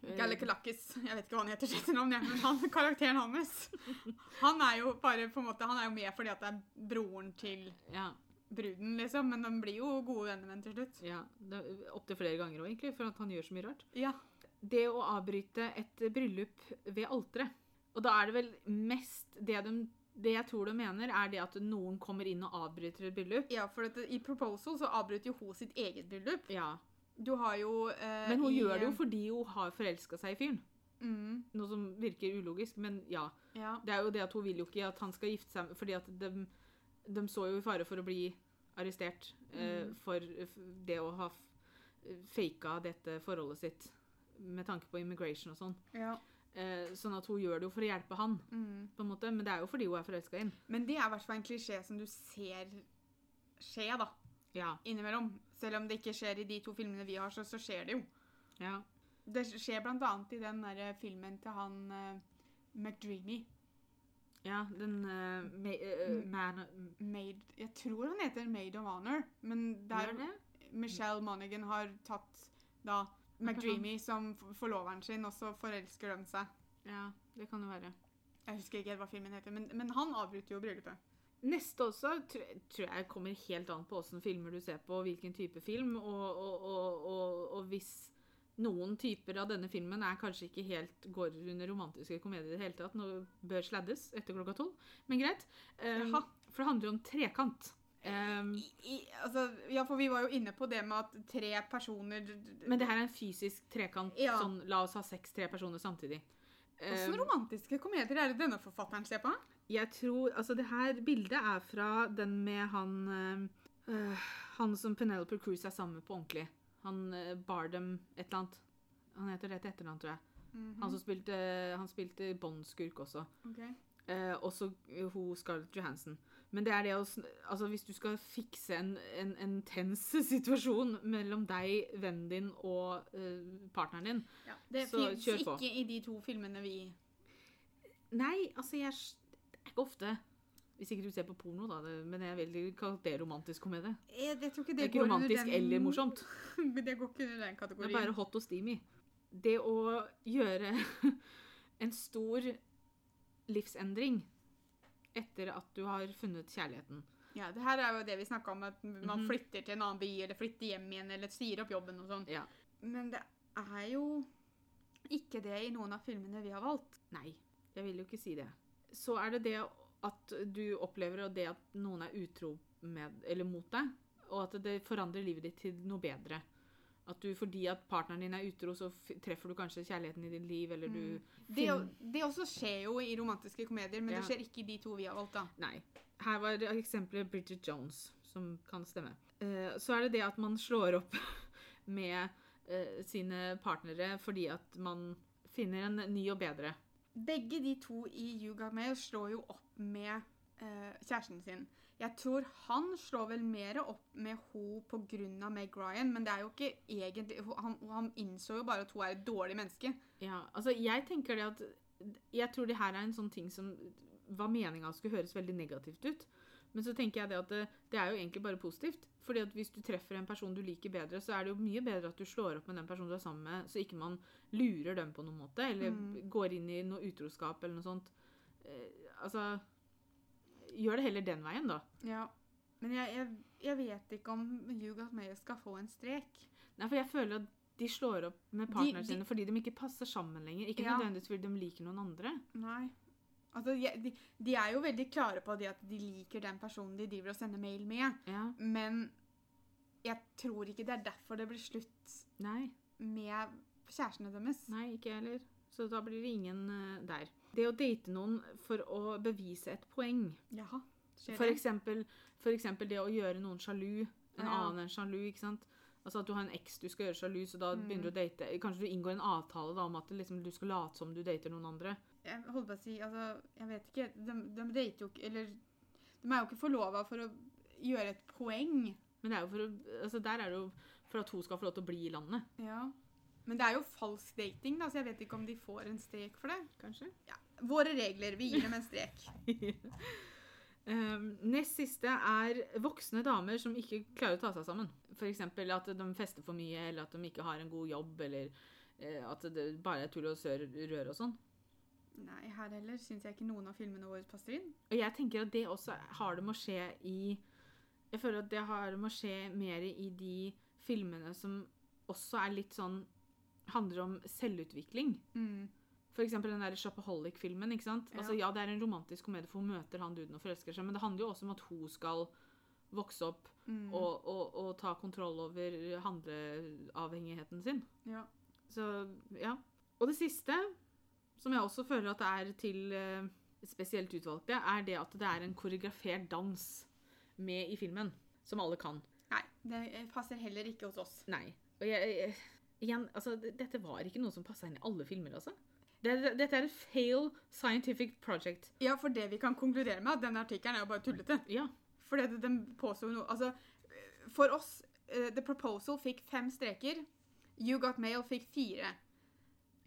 eh, Galakalakis, jeg vet ikke hva han heter til etternavn, men han, karakteren hans Han er jo bare på en måte, han er jo med fordi at det er broren til Ja. Bruden, liksom, men de blir jo gode venner med til slutt. ja. Opptil flere ganger òg, egentlig, for at han gjør så mye rart. Ja. Det å avbryte et bryllup ved alteret. Og da er det vel mest det de det jeg tror de mener, er det at noen kommer inn og avbryter et bryllup. ja, for at i Proposal så avbryter jo hun sitt eget bryllup. Ja. Du har jo eh, Men hun i, gjør det jo fordi hun har forelska seg i fyren. mm, Noe som virker ulogisk, men ja. Ja. Det er jo det at hun vil jo ikke at han skal gifte seg Fordi at de, de så jo i fare for å bli arrestert eh, Mm. for det å ha f- faka dette forholdet sitt med tanke på immigration og sånn. ja. Eh, sånn at hun gjør det jo for å hjelpe han, Mm. på en måte. Men det er jo fordi hun er forelska i ham. Men det er i hvert fall en klisjé som du ser skje, da. Ja. Innimellom. Selv om det ikke skjer i de to filmene vi har, så, så skjer det jo. ja. Det skjer blant annet i den der filmen til han uh, McDreamy. Ja, den uh, ma uh, man Maid Jeg tror han heter Maid of Honor, men der det? Michelle Monaghan har tatt da McDreamy som forloveren sin, og så forelsker de seg. Ja, det kan jo være. Jeg husker ikke helt hva filmen heter, men, men han avbryter jo bryllupet. Neste også tror, tror jeg kommer helt an på åssen filmer du ser på, hvilken type film. Og, og, og, og hvis noen typer av denne filmen er kanskje ikke helt går under romantiske komedier i det hele tatt, nå bør sladdes etter klokka tolv, men greit. Um, for det handler jo om trekant. Um, I, i, altså, ja, for vi var jo inne på det med at tre personer men det her er en fysisk trekant. Ja. Sånn, la oss ha seks tre personer samtidig. Åssen Um, romantiske komedier er det denne forfatteren ser på? Jeg tror Altså, det her bildet er fra den med han øh, Han som Penelope Cruz er sammen med på ordentlig. Han øh, Bardem et eller annet. Han heter det til etternavn, tror jeg. Mhm. Han som spilte, han spilte Bond-skurk også. Okay. Eh, også øh, hun Scarlett Johansson. Men det er det å Altså, hvis du skal fikse en, en, en tens situasjon mellom deg, vennen din og uh, partneren din Ja, det Så kjør på. ikke i de to filmene vi Nei, altså, jeg Det er ikke ofte. Hvis ikke du ser på porno, da. Det, men jeg vil kalle det romantisk komedie. Det det, er ikke romantisk den- eller morsomt. Men det går ikke under den kategorien. Det er bare hot og steamy. Det å gjøre en stor livsendring etter at du har funnet kjærligheten. Ja, det her er jo det vi snakka om, at man Mhm. flytter til en annen by, eller flytter hjem igjen, eller sier opp jobben og sånn. Ja. Men det er jo ikke det i noen av filmene vi har valgt. Nei, jeg vil jo ikke si det. Så er det det at du opplever det at noen er utro med, eller mot deg, og at det forandrer livet ditt til noe bedre. At du, fordi at partneren din er utro, så treffer du kanskje kjærligheten i ditt liv, eller du Mm. Det, det også skjer jo i romantiske komedier, men Ja. det skjer ikke i de to vi har valgt, da. Nei. Her var eksempelet Bridget Jones, som kan stemme. Uh, så er det det at man slår opp med uh, sine partnere fordi at man finner en ny og bedre. Begge de to i You Got slår jo opp med uh, kjæresten sin. Jeg tror han slår vel mer opp med henne pga. Meg Ryan, men det er jo ikke egentlig han, han innså jo bare at hun er et dårlig menneske. Ja, altså jeg tenker det at Jeg tror det her er en sånn ting som var meninga skulle høres veldig negativt ut. Men så tenker jeg det at det, det er jo egentlig bare positivt. Fordi at hvis du treffer en person du liker bedre, så er det jo mye bedre at du slår opp med den personen du er sammen med, så ikke man lurer dem på noen måte, eller Mm. går inn i noe utroskap eller noe sånt. Eh, altså Gjør det heller den veien, da. Ja. Men jeg, jeg, jeg vet ikke om You Got Mail skal få en strek. Nei, for jeg føler at de slår opp med partnerne sine fordi de ikke passer sammen lenger. Ikke Ja. nødvendigvis fordi de liker noen andre. Nei. Altså, de, de er jo veldig klare på det at de liker den personen de driver og sender mail med, Ja. men jeg tror ikke det er derfor det blir slutt Nei. med kjærestene deres. Nei, ikke jeg heller. Så da blir det ingen uh, der. Det å date noen for å bevise et poeng, Jaha. For eksempel, for eksempel det å gjøre noen sjalu, en Ja. annen enn sjalu, ikke sant? Altså at du har en eks du skal gjøre sjalu, så da Mm. begynner du å date. Kanskje du inngår en avtale da om at liksom, du skal late som du dater noen andre. Jeg holdt på å si, altså, jeg vet ikke, de, de dater jo ikke, eller de er jo ikke forlova for å gjøre et poeng. Men det er jo for å, altså der er det jo for at hun skal få lov til å bli i landet, Ja. Men det er jo falsk dating, da, så jeg vet ikke om de får en strek for det. kanskje? Ja. Våre regler, vi gir dem en strek. Um, nest siste er voksne damer som ikke klarer å ta seg sammen. F.eks. at de fester for mye, eller at de ikke har en god jobb, eller uh, at det bare er tull og sør rør og sånn. Nei, her heller syns jeg ikke noen av filmene våre passer inn. Og jeg tenker at det også har det med å skje i Jeg føler at det har det med å skje mer i de filmene som også er litt sånn Handler om selvutvikling. Mm. For eksempel den der Shopaholic-filmen. ikke sant? Ja. Altså, ja, Det er en romantisk komedie, for hun møter han duden og forelsker seg, men det handler jo også om at hun skal vokse opp Mm. og, og, og ta kontroll over handleavhengigheten sin. Ja. Så ja. Og det siste, som jeg også føler at det er til eh, spesielt utvalgte, er det at det er en koreografert dans med i filmen. Som alle kan. Nei, det passer heller ikke hos oss. Nei. Og jeg, jeg, igjen, altså, dette var ikke noe som passa inn i alle filmer, altså. Det, det, dette er et fail scientific project. Ja, for det vi kan konkludere med, at denne artikkelen er jo bare tullete. Ja. Fordi det, den påstår noe Altså, for oss uh, The Proposal fikk fem streker. You Got Mail fikk fire.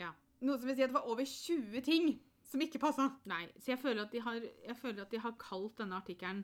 Ja. Noe som vil si at det var over 20 ting som ikke passa. Nei. Så jeg føler at de har, jeg føler at de har kalt denne artikkelen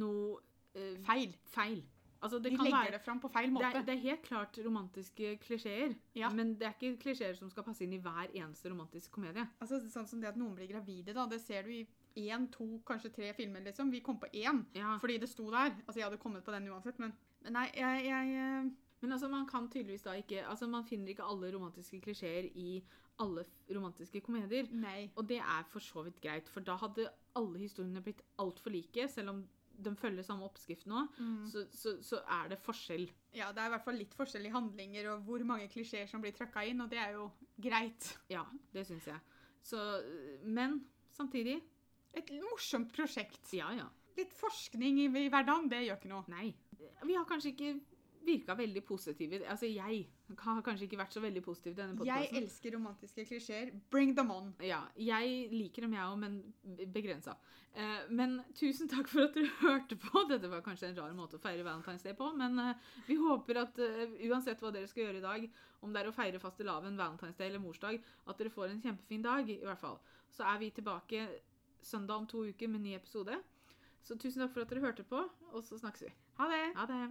noe eh, Feil. feil. Altså, det De kan legger være det fram på feil det måte. er, det er helt klart romantiske klisjeer, Ja. men det er ikke klisjeer som skal passe inn i hver eneste romantisk komedie. Altså, sånn som det at noen blir gravide, da. Det ser du i én, to, kanskje tre filmer, liksom. Vi kom på én Ja. fordi det sto der. Altså, jeg hadde kommet på den uansett, men, men nei, jeg, jeg eh, Men altså, man kan tydeligvis da ikke Altså, man finner ikke alle romantiske klisjeer i alle romantiske komedier. Nei. Og det er for så vidt greit, for da hadde alle historiene blitt altfor like, selv om de følger samme oppskrift nå, Mm. så, så, så er det forskjell. Ja, det er i hvert fall litt forskjell i handlinger og hvor mange klisjeer som blir trøkka inn, og det er jo greit. Ja, det syns jeg. Så Men samtidig Et morsomt prosjekt. Ja, ja. Litt forskning i, i hverdagen, det gjør ikke noe. Nei. Vi har kanskje ikke virka veldig positive. Altså, jeg har kanskje ikke vært så veldig positiv i denne Jeg elsker romantiske klisjeer. Bring them on. Ja, jeg liker dem, jeg òg, men begrensa. Eh, men tusen takk for at dere hørte på. Dette var kanskje en rar måte å feire Valentine's Day på, men eh, vi håper at eh, uansett hva dere skal gjøre i dag, om det er å feire fastelavn, Valentine's Day eller morsdag, at dere får en kjempefin dag, i hvert fall. Så er vi tilbake søndag om to uker med en ny episode. Så tusen takk for at dere hørte på, og så snakkes vi. Ha det! Ha det!